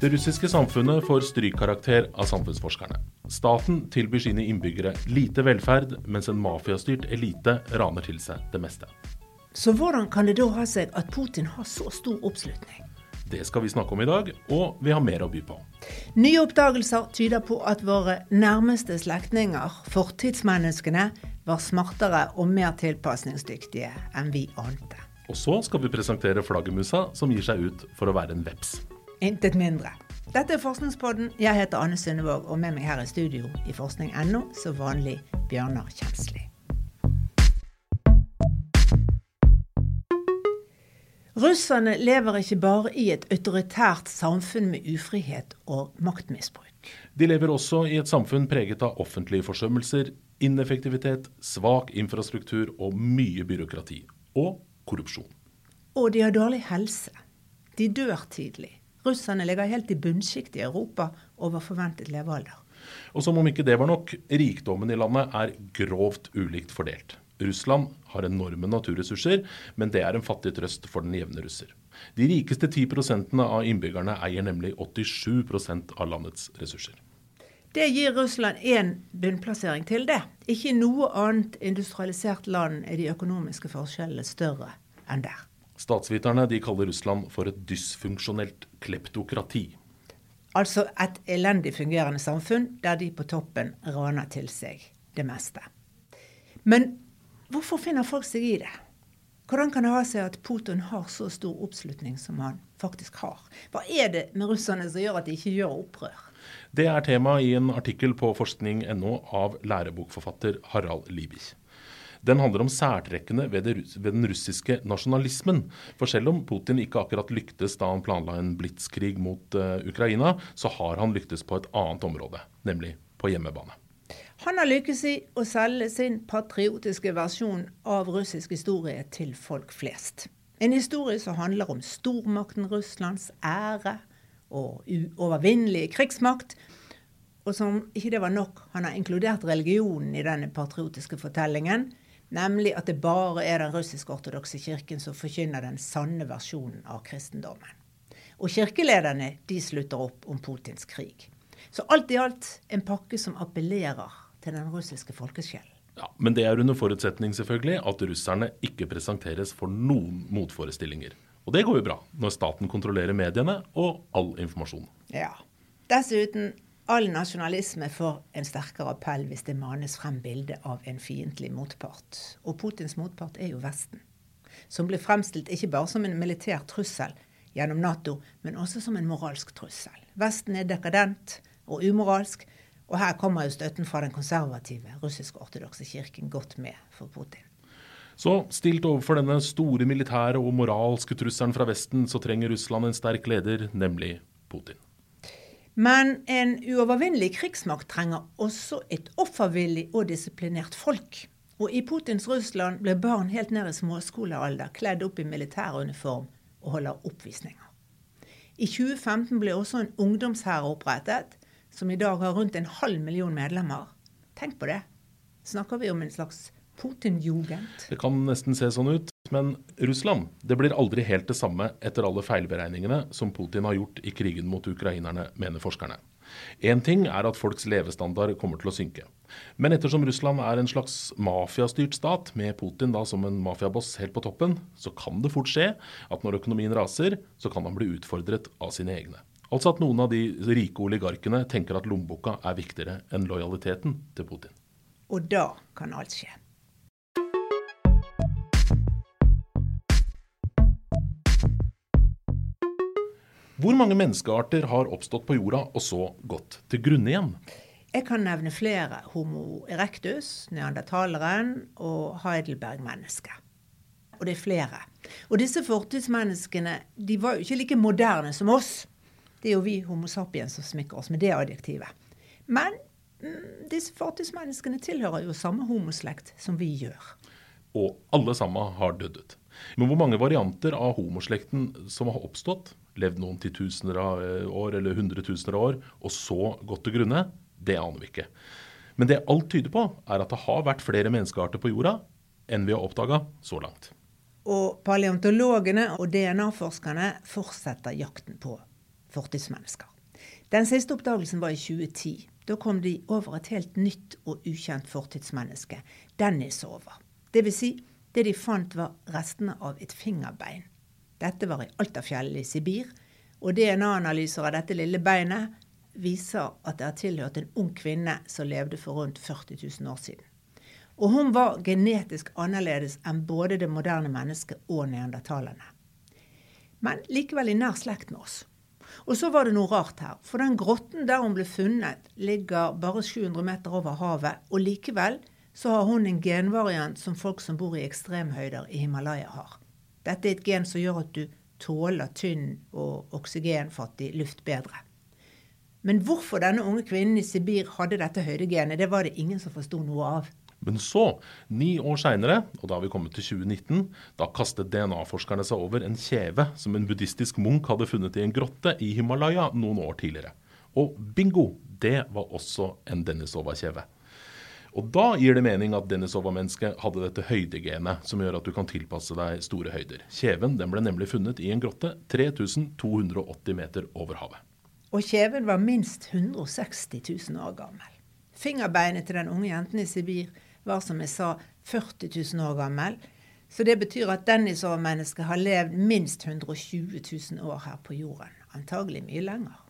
Det russiske samfunnet får strykkarakter av samfunnsforskerne. Staten tilbyr sine innbyggere lite velferd, mens en mafiastyrt elite raner til seg det meste. Så hvordan kan det da ha seg at Putin har så stor oppslutning? Det skal vi snakke om i dag, og vi har mer å by på. Nye oppdagelser tyder på at våre nærmeste slektninger, fortidsmenneskene, var smartere og mer tilpasningsdyktige enn vi ante. Og så skal vi presentere flaggermusa som gir seg ut for å være en veps. Intet mindre. Dette er Forskningspodden. Jeg heter Anne Sundevåg, og med meg her i studio i forskning.no så vanlig Bjørnar Kjensli. Russerne lever ikke bare i et autoritært samfunn med ufrihet og maktmisbruk. De lever også i et samfunn preget av offentlige forsømmelser, ineffektivitet, svak infrastruktur og mye byråkrati. Og korrupsjon. Og de har dårlig helse. De dør tidlig. Russerne ligger helt i bunnsjiktet i Europa over forventet levealder. Og som om ikke det var nok, rikdommen i landet er grovt ulikt fordelt. Russland har enorme naturressurser, men det er en fattig trøst for den jevne russer. De rikeste 10% av innbyggerne eier nemlig 87% av landets ressurser. Det gir Russland én bunnplassering til det. Ikke i noe annet industrialisert land er de økonomiske forskjellene større enn der. Statsviterne de kaller Russland for et dysfunksjonelt kleptokrati. Altså et elendig fungerende samfunn der de på toppen raner til seg det meste. Men hvorfor finner folk seg i det? Hvordan kan det ha seg at Putin har så stor oppslutning som han faktisk har? Hva er det med russerne som gjør at de ikke gjør opprør? Det er tema i en artikkel på forskning.no av lærebokforfatter Harald Liebich. Den handler om særtrekkene ved, ved, den russiske nasjonalismen. For selv om Putin ikke akkurat lyktes da han planla en blitskrig mot uh, Ukraina, så har han lyktes på et annet område, nemlig på hjemmebane. Han har lykkes i å selge sin patriotiske versjon av russisk historie til folk flest. En historie som handler om stormakten Russlands ære og uovervinnelige krigsmakt. Og som ikke det var nok, han har inkludert religionen i denne patriotiske fortellingen. Nemlig at det bare er den russisk-ortodokse kirken som forkynner den sanne versjonen av kristendommen. Og kirkelederne de slutter opp om Putins krig. Så alt i alt en pakke som appellerer til den russiske folkesjelen. Ja, Men det er under forutsetning selvfølgelig at russerne ikke presenteres for noen motforestillinger. Og det går jo bra når staten kontrollerer mediene og all informasjon. Ja. Dessuten, all nasjonalisme får en sterkere appell hvis det manes frem bilde av en fiendtlig motpart. Og Putins motpart er jo Vesten. Som blir fremstilt ikke bare som en militær trussel gjennom Nato, men også som en moralsk trussel. Vesten er dekadent og umoralsk, og her kommer jo støtten fra den konservative russisk-ortodokse kirken godt med for Putin. Så stilt overfor denne store militære og moralske trusselen fra Vesten, så trenger Russland en sterk leder, nemlig Putin. Men en uovervinnelig krigsmakt trenger også et offervillig og disiplinert folk. Og i Putins Russland ble barn helt ned i småskolealder kledd opp i militæruniform og holder oppvisninger. I 2015 ble også en ungdomshær opprettet, som i dag har rundt en halv million medlemmer. Tenk på det. Snakker vi om en slags Putin-jugend? Det kan nesten se sånn ut. Men Russland det blir aldri helt det samme etter alle feilberegningene som Putin har gjort i krigen mot ukrainerne, mener forskerne. Én ting er at folks levestandard kommer til å synke. Men ettersom Russland er en slags mafiastyrt stat, med Putin da som en mafiaboss helt på toppen, så kan det fort skje at når økonomien raser, så kan han bli utfordret av sine egne. Altså at noen av de rike oligarkene tenker at lommeboka er viktigere enn lojaliteten til Putin. Og da kan alt skje. Hvor mange menneskearter har oppstått på jorda og så gått til grunne igjen? Jeg kan nevne flere. Homo erectus, neandertaleren og Heidelberg-mennesket. Og det er flere. Og disse fortidsmenneskene de var jo ikke like moderne som oss. Det er jo vi Homo sapiens som smykker oss med det adjektivet. Men mm, disse fortidsmenneskene tilhører jo samme homoslekt som vi gjør. Og alle sammen har dødd ut. Men hvor mange varianter av homoslekten som har oppstått, levd noen titusener av eh, år eller hundretusener av år, og så gått til grunne, det aner vi ikke. Men det alt tyder på, er at det har vært flere menneskearter på jorda enn vi har oppdaga så langt. Og paleontologene og DNA-forskerne fortsetter jakten på fortidsmennesker. Den siste oppdagelsen var i 2010. Da kom de over et helt nytt og ukjent fortidsmenneske, Denisova. Det vil si, det de fant var restene av et fingerbein. Dette var i Altafjellet i Sibir, og DNA-analyser av dette lille beinet viser at det har tilhørt en ung kvinne som levde for rundt 40 000 år siden. Og hun var genetisk annerledes enn både det moderne mennesket og neandertalerne. Men likevel i nær slekt med oss. Og så var det noe rart her. For den grotten der hun ble funnet, ligger bare 700 meter over havet. Og likevel så har hun en genvariant som folk som bor i ekstremhøyder i Himalaya har. Dette er et gen som gjør at du tåler tynn og oksygenfattig luft bedre. Men hvorfor denne unge kvinnen i Sibir hadde dette høydegenet, det var det ingen som forsto noe av. Men så, ni år seinere, og da har vi kommet til 2019, da kastet DNA-forskerne seg over en kjeve som en buddhistisk munk hadde funnet i en grotte i Himalaya noen år tidligere. Og bingo! Det var også en Denisova-kjeve. Og da gir det mening at Denisova-mennesket hadde dette høydegenet som gjør at du kan tilpasse deg store høyder. Kjeven den ble nemlig funnet i en grotte 3280 meter over havet. Og kjeven var minst 160 000 år gammel. Fingerbeinet til den unge jenten i Sibir var som jeg sa 40 000 år gammel. Så det betyr at Denisova-mennesket har levd minst 120 000 år her på jorden. Antagelig mye lenger.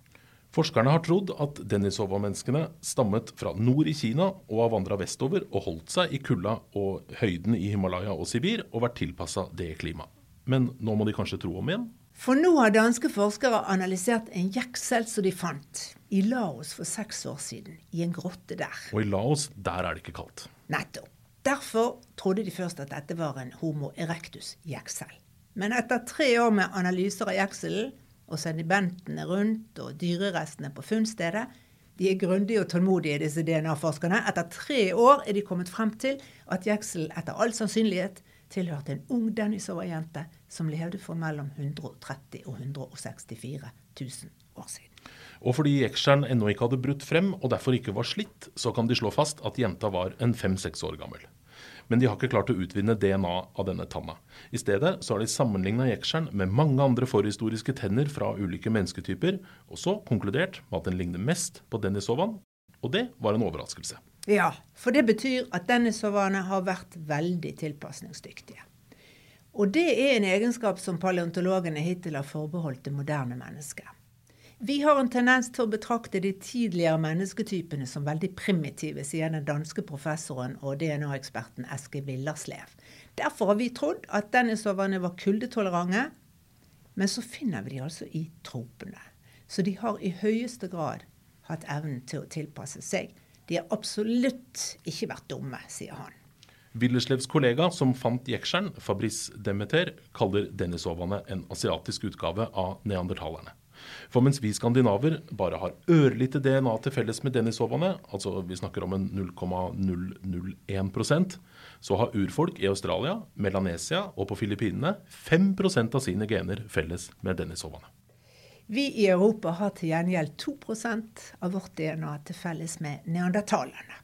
Forskerne har trodd at Denisova-menneskene stammet fra nord i Kina og har vandra vestover og holdt seg i kulda og høyden i Himalaya og Sibir og vært tilpassa det klimaet. Men nå må de kanskje tro om igjen? For nå har danske forskere analysert en jeksel som de fant i Laos for seks år siden, i en grotte der. Og i Laos, der er det ikke kaldt. Nettopp. Derfor trodde de først at dette var en Homo erectus-jeksel. Men etter tre år med analyser av jekselen og sedimentene rundt og dyrerestene på funnstedet De er grundige og tålmodige, disse DNA-forskerne. Etter tre år er de kommet frem til at jekselen etter all sannsynlighet tilhørte en ung Denisova-jente som levde for mellom 130 og 164 000 år siden. Og fordi jekselen ennå ikke hadde brutt frem og derfor ikke var slitt, så kan de slå fast at jenta var en fem-seks år gammel. Men de har ikke klart å utvinne DNA av denne tanna. I stedet så har de sammenligna jekselen med mange andre forhistoriske tenner fra ulike mennesketyper, og så konkludert med at den ligner mest på denisovan, og det var en overraskelse. Ja, for det betyr at Denisovaene har vært veldig tilpasningsdyktige. Og det er en egenskap som paleontologene hittil har forbeholdt det moderne mennesket. Vi har en tendens til å betrakte de tidligere mennesketypene som veldig primitive, sier den danske professoren og DNA-eksperten Eske Villerslev. Derfor har vi trodd at denisoverne var kuldetolerante, men så finner vi de altså i tropene. Så de har i høyeste grad hatt evnen til å tilpasse seg. De har absolutt ikke vært dumme, sier han. Willerslevs kollega som fant jekselen, Fabrice Demeter, kaller denisovene en asiatisk utgave av neandertalerne. For mens vi skandinaver bare har ørlite DNA til felles med denisovene, altså vi snakker om en 0,001% så har urfolk i Australia, Melanesia og på Filippinene 5% av sine gener felles med denisovene. Vi i Europa har til gjengjeld 2% av vårt DNA til felles med neandertalerne.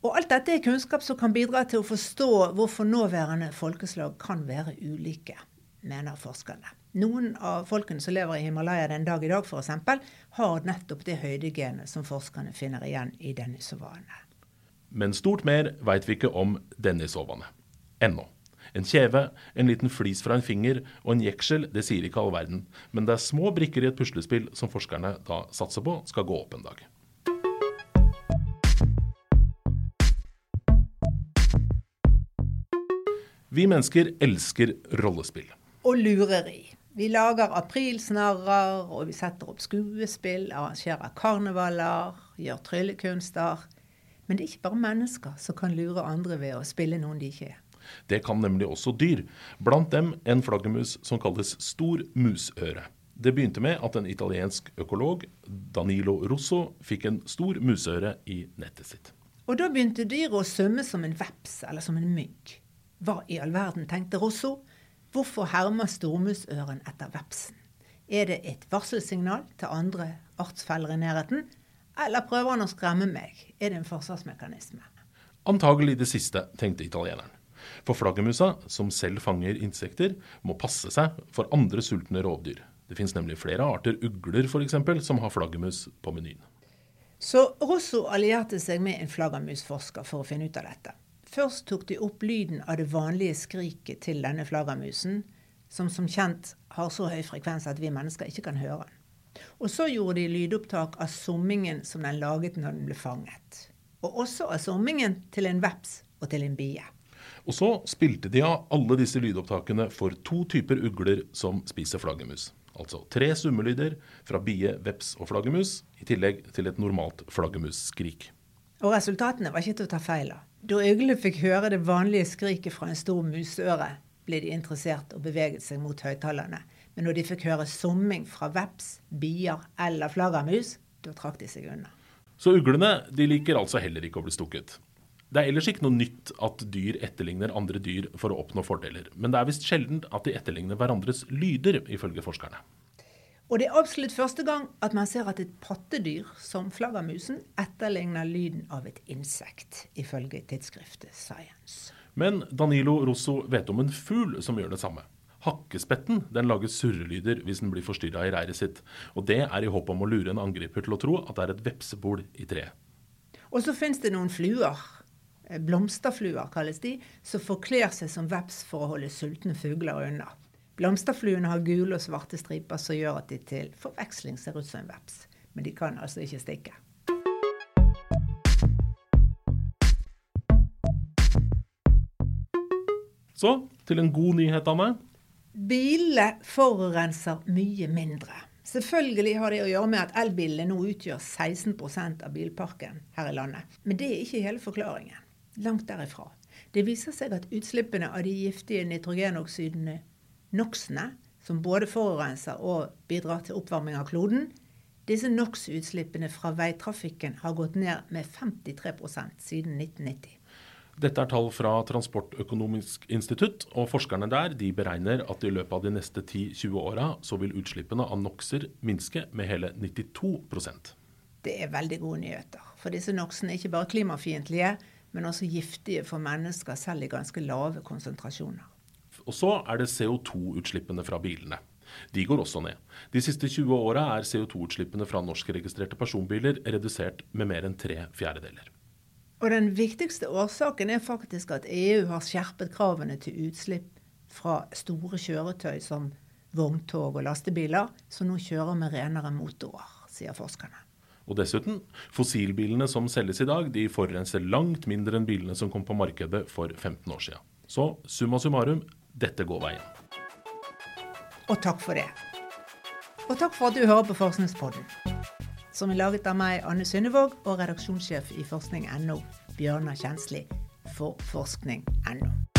Og alt dette er kunnskap som kan bidra til å forstå hvorfor nåværende folkeslag kan være ulike, mener forskerne. Noen av folkene som lever i Himalaya den dag i dag f.eks., har nettopp det høydegenet som forskerne finner igjen i denisovanene. Men stort mer veit vi ikke om denisovanene. Ennå. En kjeve, en liten flis fra en finger og en jeksel, det sier ikke all verden. Men det er små brikker i et puslespill som forskerne da satser på skal gå opp en dag. Vi mennesker elsker rollespill. Og lureri. Vi lager aprilsnarrer, og vi setter opp skuespill, arrangerer karnevaler, gjør tryllekunster. Men det er ikke bare mennesker som kan lure andre ved å spille noen de ikke er. Det kan nemlig også dyr. Blant dem en flaggermus som kalles stor musøre. Det begynte med at en italiensk økolog, Danilo Rosso, fikk en stor musøre i nettet sitt. Og da begynte dyret å svømme som en veps eller som en mygg. Hva i all verden, tenkte Rosso. Hvorfor hermer stormusøren etter vepsen? Er det et varselsignal til andre artsfeller i nærheten? Eller prøver han å skremme meg? Er det en forsvarsmekanisme? Antagelig det siste, tenkte italieneren. For flaggermusa, som selv fanger insekter, må passe seg for andre sultne rovdyr. Det finnes nemlig flere arter ugler f.eks. som har flaggermus på menyen. Så Rosso allierte seg med en flaggermusforsker for å finne ut av dette. Først tok de opp lyden av det vanlige skriket til denne flaggermusen, som som kjent har så høy frekvens at vi mennesker ikke kan høre den. Og så gjorde de lydopptak av summingen som den laget når den ble fanget. Og også av summingen til en veps og til en bie. Og så spilte de av alle disse lydopptakene for to typer ugler som spiser flaggermus. Altså tre summelyder fra bie, veps og flaggermus, i tillegg til et normalt flaggermusskrik. Og resultatene var ikke til å ta feil av. Da øglene fikk høre det vanlige skriket fra en stor musøre, ble de interessert og beveget seg mot høyttalerne. Men når de fikk høre summing fra veps, bier eller flaggermus, da trakk de seg unna. Så uglene de liker altså heller ikke å bli stukket. Det er ellers ikke noe nytt at dyr etterligner andre dyr for å oppnå fordeler, men det er visst sjelden at de etterligner hverandres lyder, ifølge forskerne. Og det er absolutt første gang at man ser at et pattedyr, som flaggermusen, etterligner lyden av et insekt, ifølge tidsskriftet Science. Men Danilo Rosso vet om en fugl som gjør det samme. Hakkespetten den lager surrelyder hvis den blir forstyrra i reiret sitt. Og det er i håp om å lure en angriper til å tro at det er et vepsebol i treet. Og så fins det noen fluer, eh, blomsterfluer kalles de, som forkler seg som veps for å holde sultne fugler unna. Blomsterfluene har gule og svarte striper som gjør at de til forveksling ser ut som en veps. Men de kan altså ikke stikke. Så til en god nyhet, av meg. Bilene forurenser mye mindre. Selvfølgelig har det å gjøre med at elbilene nå utgjør 16% av bilparken her i landet. Men det er ikke hele forklaringen. Langt derifra. Det viser seg at utslippene av de giftige nitrogenoksidene NOx-ene, som både forurenser og bidrar til oppvarming av kloden, disse NOx-utslippene fra veitrafikken har gått ned med 53% siden 1990. Dette er tall fra Transportøkonomisk institutt, og forskerne der de beregner at i løpet av de neste 10-20 åra så vil utslippene av NOx-er minske med hele 92% Det er veldig gode nyheter. For disse NOx-ene er ikke bare klimafiendtlige, men også giftige for mennesker, selv i ganske lave konsentrasjoner. Og så er det CO2-utslippene fra bilene. De går også ned. De siste 20 åra er CO2-utslippene fra norskregistrerte personbiler redusert med mer enn tre fjerdedeler. Og den viktigste årsaken er faktisk at EU har skjerpet kravene til utslipp fra store kjøretøy som vogntog og lastebiler, som nå kjører med renere motorer, sier forskerne. Og dessuten, fossilbilene som selges i dag, de forurenser langt mindre enn bilene som kom på markedet for 15 år siden. Så summa summarum, dette går veien. Og takk for det. Og takk for at du hører på Forskningspodden som er laget av meg, Anne Synnevåg, og redaksjonssjef i forskning.no, Bjørnar Kjensli, for forskning.no.